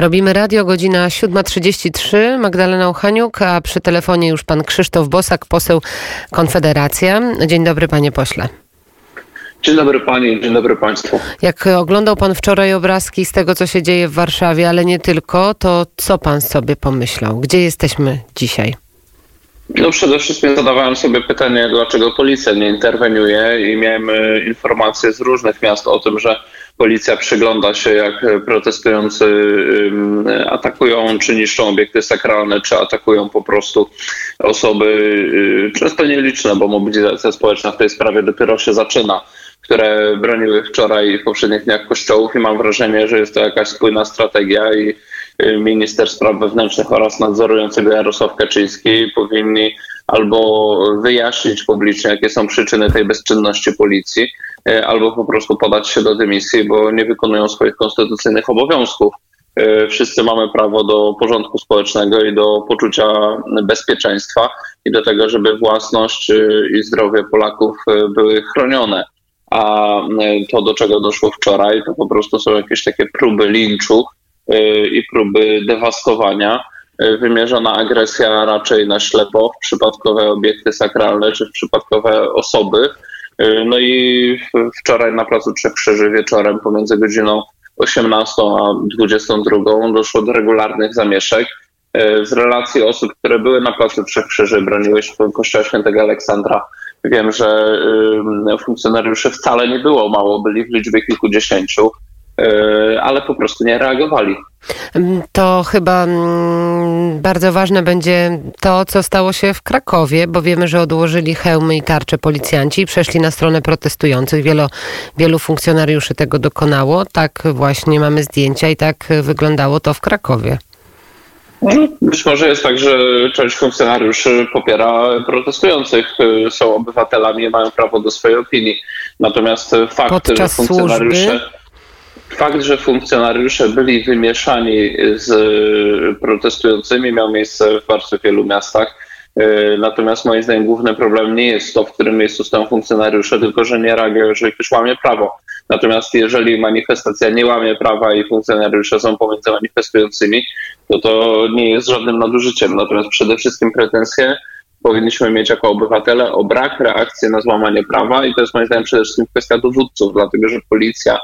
Robimy radio, godzina 7.33. Magdalena Uchaniuk, a przy telefonie już pan Krzysztof Bosak, poseł Konfederacja. Dzień dobry, panie pośle. Dzień dobry pani, dzień dobry państwu. Jak oglądał pan wczoraj obrazki z tego, co się dzieje w Warszawie, ale nie tylko, to co pan sobie pomyślał? Gdzie jesteśmy dzisiaj? No przede wszystkim zadawałem sobie pytanie, dlaczego policja nie interweniuje i miałem e, informacje z różnych miast o tym, że policja przygląda się, jak protestujący atakują czy niszczą obiekty sakralne, czy atakują po prostu osoby, y, często nieliczne, bo mobilizacja społeczna w tej sprawie dopiero się zaczyna, które broniły wczoraj i w poprzednich dniach kościołów i mam wrażenie, że jest to jakaś spójna strategia i minister spraw wewnętrznych oraz nadzorującego Jarosław Kaczyński powinni albo wyjaśnić publicznie, jakie są przyczyny tej bezczynności policji, e, albo po prostu podać się do dymisji, bo nie wykonują swoich konstytucyjnych obowiązków. E, wszyscy mamy prawo do porządku społecznego i do poczucia bezpieczeństwa i do tego, żeby własność e, i zdrowie Polaków były chronione. A to, do czego doszło wczoraj, to po prostu są jakieś takie próby linczu i próby dewastowania E, wymierzona agresja raczej na ślepo w przypadkowe obiekty sakralne czy w przypadkowe osoby. E, no i wczoraj na Placu Trzech Krzyży wieczorem pomiędzy godziną 18 a 22 doszło do regularnych zamieszek. Z relacji osób, które były na Placu Trzech Krzyży, broniły Kościoła Świętego Aleksandra, wiem, że funkcjonariuszy wcale nie było mało, byli w liczbie kilkudziesięciu. E, ale po prostu nie reagowali. Mm, to chyba mm, bardzo ważne będzie to, co stało się w Krakowie, bo wiemy, że odłożyli hełmy i tarcze policjanci i przeszli na stronę protestujących. Wielu, wielu funkcjonariuszy tego dokonało. Tak właśnie mamy zdjęcia i tak wyglądało to w Krakowie. Być może jest tak, że część funkcjonariuszy popiera protestujących, są obywatelami mają prawo do swojej opinii. Natomiast fakt, Podczas że funkcjonariusze. Służby Fakt, że funkcjonariusze byli wymieszani z protestującymi, miał miejsce w bardzo wielu miastach. E, natomiast moim zdaniem główny problem nie jest to, w którym miejscu stoją funkcjonariusze, tylko że nie reagują, jeżeli ktoś łamie prawo. Natomiast jeżeli manifestacja nie łamie prawa i funkcjonariusze są pomiędzy manifestującymi, to to nie jest żadnym nadużyciem. Natomiast przede wszystkim pretensje powinniśmy mieć jako obywatele o brak reakcji na złamanie prawa i to jest moim zdaniem przede wszystkim kwestia dowódców, dlatego że policja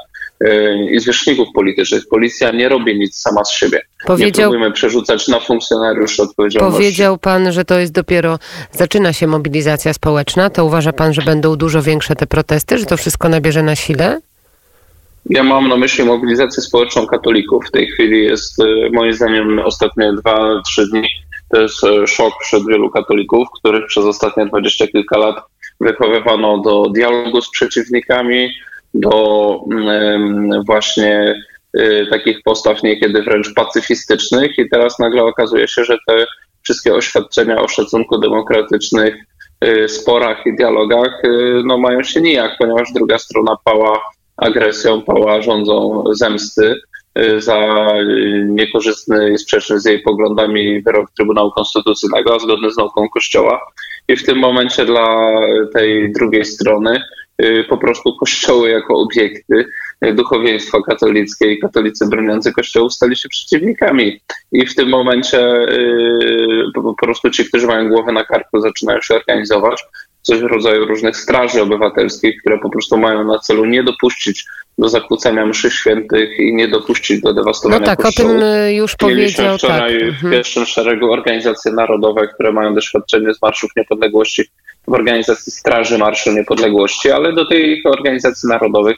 i zwierzchników politycznych, policja nie robi nic sama z siebie. Powiedział, nie próbujemy przerzucać na funkcjonariuszy odpowiedzialności. Powiedział pan, że to jest dopiero, zaczyna się mobilizacja społeczna, to uważa pan, że będą dużo większe te protesty, że to wszystko nabierze na sile? Ja mam na myśli mobilizację społeczną katolików. W tej chwili jest e, moim zdaniem ostatnie dwa, trzy dni to jest e, szok wśród wielu katolików, których przez ostatnie dwadzieścia kilka lat wychowywano do dialogu z przeciwnikami, do właśnie e, takich postaw niekiedy wręcz pacyfistycznych i teraz nagle okazuje się, że te wszystkie oświadczenia o szacunku demokratycznych, e, sporach i dialogach no, mają się nijak, ponieważ druga strona pała agresją, pała rządzą zemsty. Y, za niekorzystny i sprzeczny z jej poglądami wyrok Trybunału Konstytucyjnego, a zgodny z nauką Kościoła. I w tym momencie dla tej drugiej strony y, po prostu kościoły jako obiekty y, duchowieństwa katolickie i katolicy broniący kościołów stali się przeciwnikami. I w tym momencie po prostu ci, którzy mają głowę na karku, zaczynają się organizować coś w rodzaju różnych straży obywatelskich, które po prostu mają na celu nie dopuścić do zakłócenia mszy świętych i nie dopuścić do dewastowania No tak, kościołów. o tym y, już Mieliśmy powiedział. wczoraj tak. w mhm. pierwszym szeregu organizacje narodowe, które mają doświadczenie z Marszów Niepodległości w organizacji Straży Marszu Niepodległości, ale do tych organizacji narodowych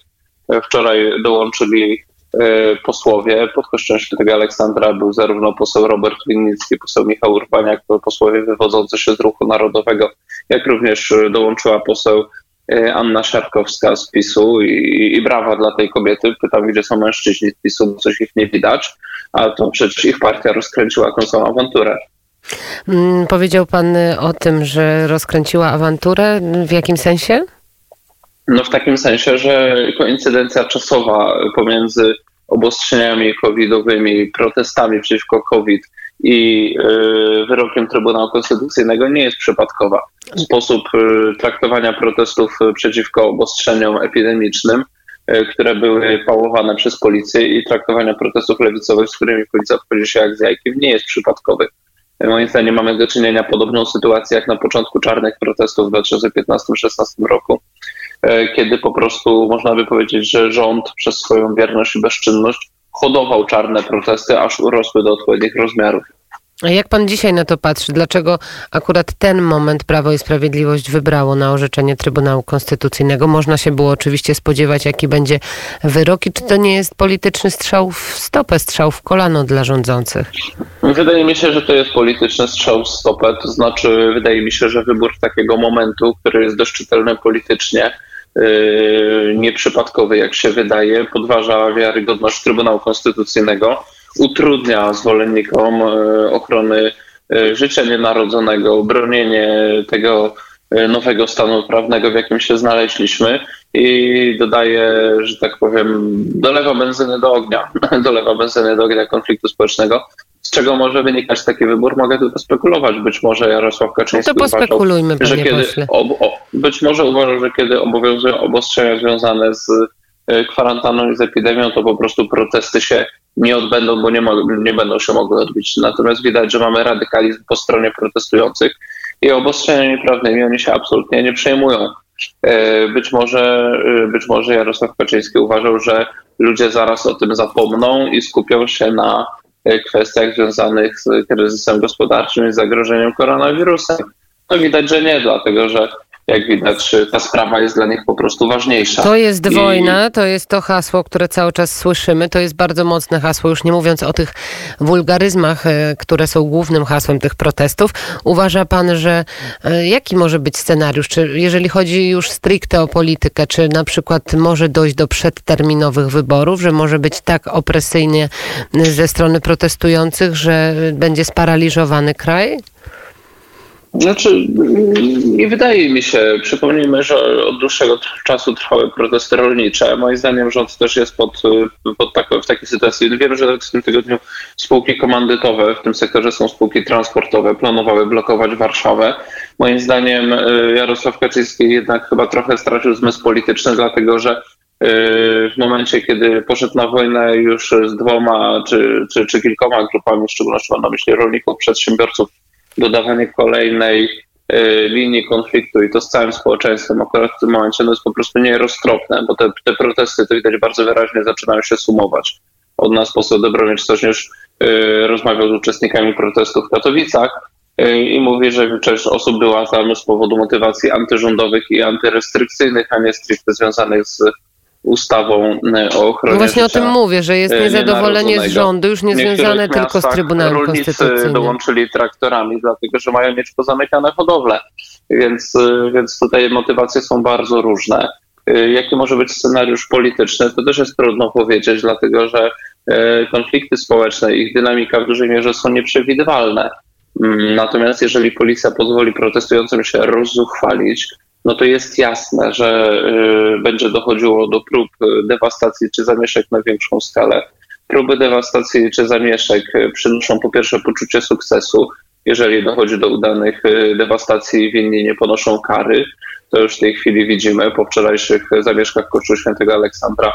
e, wczoraj dołączyli e, posłowie. Pod kościołem świętego Aleksandra był zarówno poseł Robert Winnicki, poseł Michał Urbaniak, posłowie wywodzący się z ruchu narodowego, jak również dołączyła poseł E, Anna Szarkowska z PiSu i, i brawa dla tej kobiety. Pytam, gdzie są mężczyźni z PiSu, bo coś ich nie widać, a to przecież ich partia rozkręciła tą samą awanturę. Mm, powiedział pan o tym, że rozkręciła awanturę. W jakim sensie? No w takim sensie, że koincydencja czasowa pomiędzy obostrzeniami covidowymi, protestami przeciwko COVID i y, wyrokiem Trybunału Konstytucyjnego nie jest przypadkowa. Sposób y, traktowania protestów przeciwko obostrzeniom epidemicznym które były pałowane przez policję i traktowania protestów lewicowych, z którymi policja wchodzi się jak z jajkiem, nie jest przypadkowy. Moim zdaniem mamy do czynienia podobną sytuację jak na początku czarnych protestów w 2015-2016 roku, kiedy po prostu można by powiedzieć, że rząd przez swoją wierność i bezczynność hodował czarne protesty, aż urosły do odpowiednich rozmiarów. A jak pan dzisiaj na to patrzy? Dlaczego akurat ten moment Prawo i Sprawiedliwość wybrało na orzeczenie Trybunału Konstytucyjnego? Można się było oczywiście spodziewać, jaki będzie wyrok i czy to nie jest polityczny strzał w stopę, strzał w kolano dla rządzących? Wydaje mi się, że to jest polityczny strzał w stopę. To znaczy, wydaje mi się, że wybór takiego momentu, który jest dość czytelny politycznie, yy, nieprzypadkowy, jak się wydaje, podważa wiarygodność Trybunału Konstytucyjnego utrudnia zwolennikom e, ochrony e, życia nienarodzonego, bronienie tego e, nowego stanu prawnego, w jakim się znaleźliśmy i dodaje, że tak powiem, dolewa benzyny do ognia, dolewa benzyny do ognia konfliktu społecznego. Z czego może wynikać taki wybór? Mogę tylko spekulować. Być może Jarosław Kaczyński no to pospekulujmy, uważał, że kiedy, ob, o, być może uważał, że kiedy obowiązują obostrzenia związane z kwarantanną i z epidemią, to po prostu protesty się nie odbędą, bo nie, nie będą się mogły odbyć. Natomiast widać, że mamy radykalizm po stronie protestujących i obostrzeniami prawnymi oni się absolutnie nie przejmują. E, być może, e, być może Jarosław Kaczyński uważał, że ludzie zaraz o tym zapomną i skupią się na e, kwestiach związanych z kryzysem gospodarczym i zagrożeniem koronawirusem. No widać, że nie, dlatego że jak widać, ta sprawa jest dla nich po prostu ważniejsza. To jest I... wojna, to jest to hasło, które cały czas słyszymy. To jest bardzo mocne hasło, już nie mówiąc o tych wulgaryzmach, e, które są głównym hasłem tych protestów. Uważa pan, że e, jaki może być scenariusz? Czy jeżeli chodzi już stricte o politykę, czy na przykład może dojść do przedterminowych wyborów, że może być tak opresyjnie ze strony protestujących, że będzie sparaliżowany kraj? Znaczy, nie wydaje mi się. Przypomnijmy, że od dłuższego czasu trwały protesty rolnicze. Moim zdaniem rząd też jest pod, pod tako, w takiej sytuacji. Wiemy, że w tym tygodniu spółki komandytowe w tym sektorze są spółki transportowe, planowały blokować Warszawę. Moim zdaniem y, Jarosław Kaczyński jednak chyba trochę stracił zmysł polityczny, dlatego że y, w momencie, kiedy poszedł na wojnę już z dwoma czy, czy, czy kilkoma grupami, w szczególności mam na myśli rolników, przedsiębiorców, dodawanie kolejnej y, linii konfliktu i to z całym społeczeństwem akurat w tym momencie no jest po prostu nieroztropne, bo te, te protesty to widać bardzo wyraźnie zaczynają się sumować. Od nas poseł Dobromir Sośnierz y, rozmawiał z uczestnikami protestów w Katowicach y, i mówi, że część osób była tam z powodu motywacji antyrządowych i antyrestrykcyjnych, a nie stricte związanych z ustawą e, o ochronie no Właśnie o tym mówię, że jest e, niezadowolenie z rządu, już nie związane tylko z Trybunałem Konstytucyjnym. dołączyli traktorami, dlatego że mają mieć pozamykane hodowle, więc, e, więc tutaj motywacje są bardzo różne. Jaki może być scenariusz polityczny, to też jest trudno powiedzieć, dlatego że konflikty społeczne, ich dynamika w dużej mierze są nieprzewidywalne. Mm, natomiast jeżeli policja pozwoli protestującym się rozzuchwalić, no to jest jasne, że y, będzie dochodziło do prób dewastacji czy zamieszek na większą skalę. Próby dewastacji czy zamieszek przynoszą po pierwsze poczucie sukcesu. Jeżeli dochodzi do udanych y, dewastacji, winni nie ponoszą kary. To już w tej chwili widzimy po wczorajszych zamieszkach Kościół Świętego Aleksandra.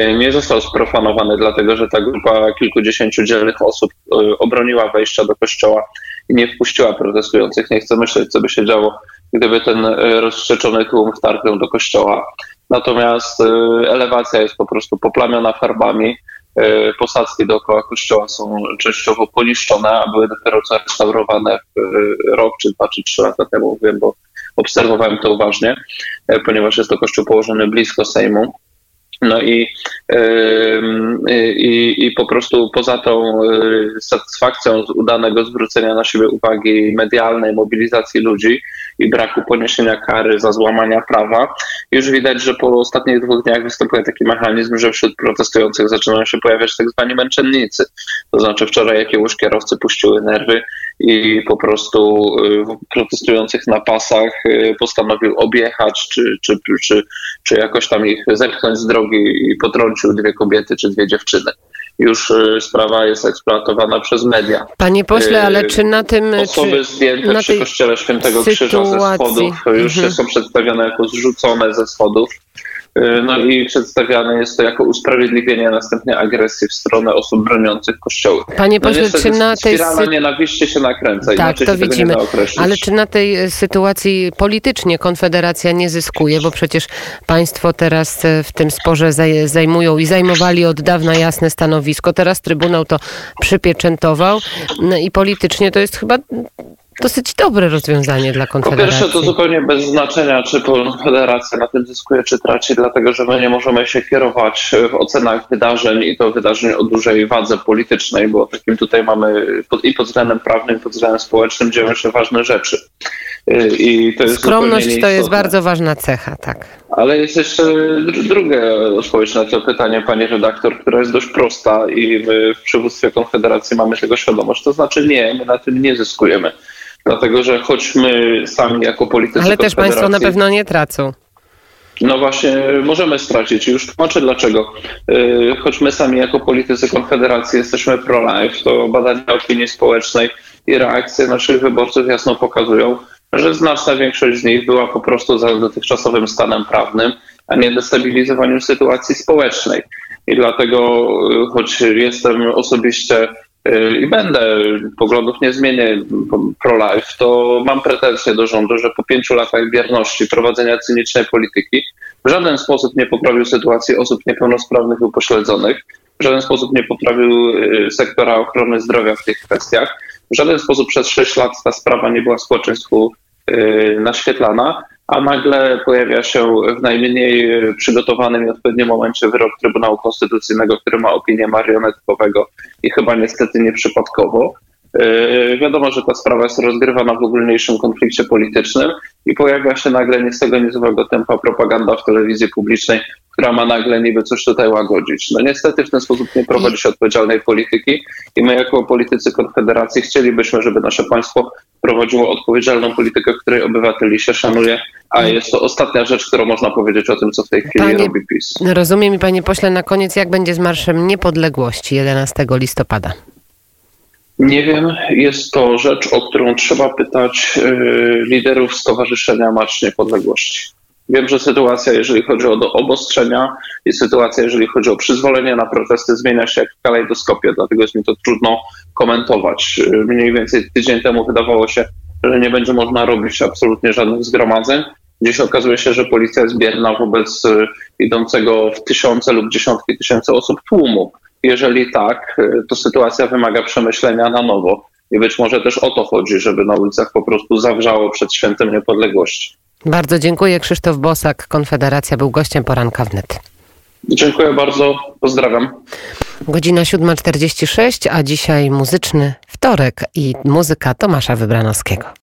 Y, nie został sprofanowany, dlatego że ta grupa kilkudziesięciu dzielnych osób obroniła wejścia do kościoła i nie wpuściła protestujących. Nie chcę myśleć, co by się działo, gdyby ten e, rozszczeczony tłum wtargnął do kościoła. Natomiast e, elewacja jest po prostu poplamiona farbami. E, posadzki dookoła kościoła są częściowo poniszczone, a były dopiero co restaurowane rok, czy dwa, czy trzy lata temu, wiem, bo obserwowałem to uważnie, ponieważ jest to kościół położony blisko Sejmu. No i, i, i po prostu poza tą satysfakcją z udanego zwrócenia na siebie uwagi medialnej, mobilizacji ludzi i braku poniesienia kary za złamania prawa, już widać, że po ostatnich dwóch dniach występuje taki mechanizm, że wśród protestujących zaczynają się pojawiać tak zwani męczennicy. To znaczy wczoraj jakiegoś kierowcy puściły nerwy i po prostu y, protestujących na pasach y, postanowił objechać, czy, czy, czy, czy jakoś tam ich zepchnąć z drogi i potrącił dwie kobiety czy dwie dziewczyny już y, sprawa jest eksploatowana przez media. Panie pośle, ale czy na tym... Osoby czy zdjęte na przy kościele Świętego sytuacji... Krzyża ze schodów już mhm. są przedstawione jako zrzucone ze schodów. Y, no i przedstawiane jest to jako usprawiedliwienie następnej agresji w stronę osób broniących kościoły. Panie No pośle, niestety czy na tej spirala sy- nienawiści się nakręca, Tak, to widzimy. Ale czy na tej e, sytuacji politycznie Konfederacja nie zyskuje? Bo przecież państwo teraz e, w tym sporze zaj- zajmują i zajmowali od dawna jasne stanowisko. Teraz Trybunał to przypieczętował no i politycznie to jest chyba dosyć dobre rozwiązanie dla Po Konfederacji. pierwsze, to zupełnie bez znaczenia, czy Konfederacja na tym zyskuje, czy traci, dlatego że my nie możemy się kierować w ocenach wydarzeń i to wydarzeń o dużej wadze politycznej, bo takim tutaj mamy pod, i pod względem prawnym, i pod względem społecznym dzieją się ważne rzeczy. Y, I to jest Skromność to jest bardzo ważna cecha, tak. Ale jest jeszcze dr- druga odpowiedź na to pytanie, pani redaktor, która jest dość prosta i my w przywództwie Konfederacji mamy tego świadomość. To znaczy nie, my na tym nie zyskujemy. Dlatego, że choć my sami jako politycy Ale też państwo na pewno nie tracą. no właśnie, możemy stracić już tłumaczę dlaczego. Yy, Choć my sami jako politycy Konfederacji jesteśmy pro-life, to badania opinii społecznej i reakcje naszych wyborców jasno pokazują, że znaczna większość z nich była po prostu za dotychczasowym stanem prawnym, a nie destabilizowaniem sytuacji społecznej. I dlatego, yy, choć jestem osobiście i będę, poglądów nie zmienię. Pro-life, to mam pretensje do rządu, że po pięciu latach bierności prowadzenia cynicznej polityki w żaden sposób nie poprawił sytuacji osób niepełnosprawnych i upośledzonych, w żaden sposób nie poprawił y, sektora ochrony zdrowia w tych kwestiach, w żaden sposób przez sześć lat ta sprawa nie była społeczeństwu y, naświetlana, a nagle pojawia się w najmniej przygotowanym i odpowiednim momencie wyrok Trybunału Konstytucyjnego, który ma opinię marionetkowego i chyba niestety nieprzypadkowo. Yy, Wiadomo, że ta sprawa jest rozgrywana w ogólniejszym konflikcie politycznym i pojawia się nagle nie z tego niezłego tempa propaganda w telewizji publicznej, która ma nagle niby coś tutaj łagodzić. No niestety w ten sposób nie prowadzi się odpowiedzialnej polityki i my jako politycy Konfederacji chcielibyśmy, żeby nasze państwo prowadziło odpowiedzialną politykę, w której obywateli się szanuje, a jest to ostatnia rzecz, którą można powiedzieć o tym, co w tej chwili Panie- robi PiS. Rozumiem i panie pośle, na koniec jak będzie z Marszem Niepodległości 11 listopada? Nie wiem, jest to rzecz, o którą trzeba pytać y, liderów Stowarzyszenia Marsz Niepodległości. Wiem, że sytuacja, jeżeli chodzi o obostrzenia i sytuacja, jeżeli chodzi o przyzwolenie na protesty, zmienia się jak w kalejdoskopie, dlatego jest mi to trudno komentować. Y, Mniej więcej tydzień temu wydawało się, że nie będzie można robić absolutnie żadnych zgromadzeń. Dziś okazuje się, że policja jest bierna wobec y, idącego w tysiące lub dziesiątki tysięcy osób tłumu. Jeżeli tak, y, to sytuacja wymaga przemyślenia na nowo. I być może też o to chodzi, żeby na ulicach po prostu zawrzało przed świętem niepodległości. Bardzo dziękuję. Krzysztof Bosak, Konfederacja, był gościem poranka wnet. Dziękuję bardzo, pozdrawiam. Godzina 7.46, a dzisiaj muzyczny wtorek i muzyka Tomasza Wybranowskiego.